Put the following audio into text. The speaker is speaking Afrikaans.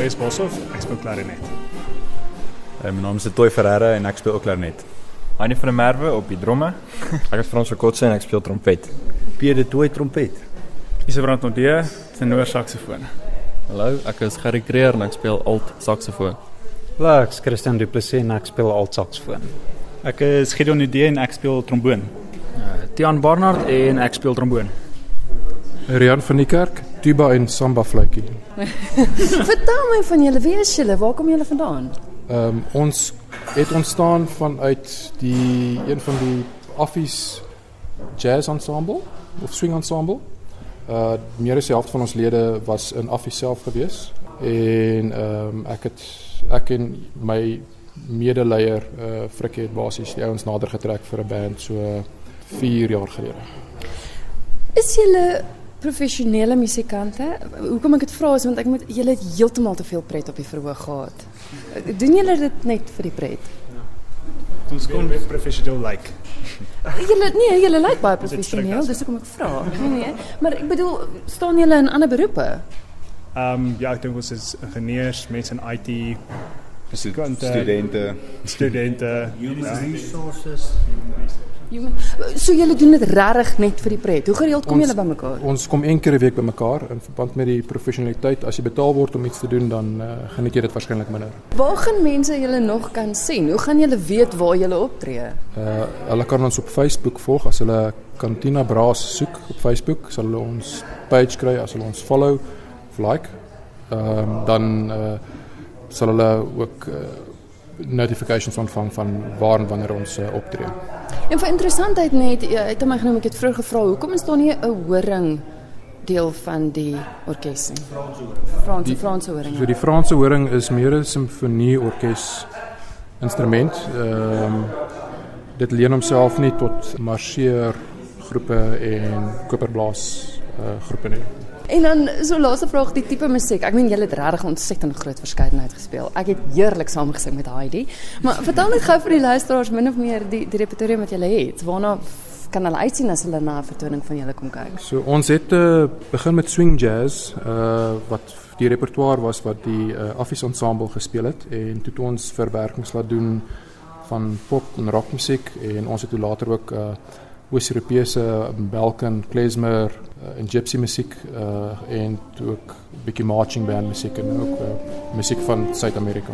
Marius Boshoff, ek speel klarinet. Uh, my naam is Toy Ferreira en ek speel ook klarinet. Annie van der Merwe op die dromme. ek is Frans Verkotse en ek speel trompet. Pierre de Toy trompet. Isebrand Ondee, tenor saksofoon. Hallo, ek is Gerry Creer en ek speel alt saksofoon. Hallo, ek is Christian Du Plessis en ek speel alt saksofoon. Ek is Gideon Udee en ek speel tromboon. Uh, Tiaan Barnard en ek speel tromboon. Rian van die Kerk, tuba en samba fluitjie. Vertel my van julle, wie is julle? Waar kom julle vandaan? Ehm um, ons het ontstaan vanuit die een van die Affies Jazz Ensemble of Swing Ensemble. Uh meer as die helfte van ons lede was in Affies self gewees en ehm um, ek het ek en my medeleier uh Frikkie het basies die ouens nader getrek vir 'n band so 4 jaar gelede. Is julle professionele musikante? Hoekom ek dit vra is want ek moet julle het heeltemal te veel pret op die verhoog gehad. Doen julle dit net vir die pret? Ons kom met professioneel lyk. Like. Julle nee, julle lyk baie professioneel, dis hoekom ek vra. Nee nee, maar ek bedoel, staan julle in ander beroepe? Ehm um, ja, ek dink ons is ingenieurs, mense in IT, studente, studente, human ja. resources. Human. So julle doen dit regtig net vir die pret. Hoe gereeld kom julle bymekaar? Ons kom een keer 'n week bymekaar in verband met die professionaliteit. As jy betaal word om iets te doen, dan uh, geniet jy dit waarskynlik minder. Waar gaan mense julle nog kan sien? Hoe gaan julle weet waar julle optree? Uh hulle kan ons op Facebook volg as hulle Cantina Braas soek op Facebook, sal hulle ons page kry as hulle ons follow of like. Ehm um, dan uh sal hulle ook uh, notifications ontvang van waar en wanneer ons uh, optree. En vir interessantheid net, ja, het my genoem ek het vroeg gevra, hoekom is daar nie 'n horing deel van die orkes nie? Franse horing. Franse Franse horing. So die Franse horing is meer 'n simfonie orkes instrument. Ehm um, dit leen homself nie tot marseer groepe en koperblaas uh, groepe nie. En dan so laaste vraag die tipe musiek. Ek meen julle het regtig ontsettend groot verskeidenheid gespeel. Ek het heerlik saamgesing met Heidi. Maar vertel net gou vir die luisteraars min of meer die repertoire wat julle het. Waarna kan hulle uitsien as hulle na 'n vertoning van julle kom kyk? So ons het uh, met swing jazz uh wat die repertoire was wat die uh, ensemble gespeel het en toe het ons verwerkings laat doen van pop en rockmusiek en ons het later ook uh Oos-Europese Balkan klezmer uh, en gypsy musiek uh, en ook 'n bietjie marching band musiek en ook uh, musiek van Suid-Amerika.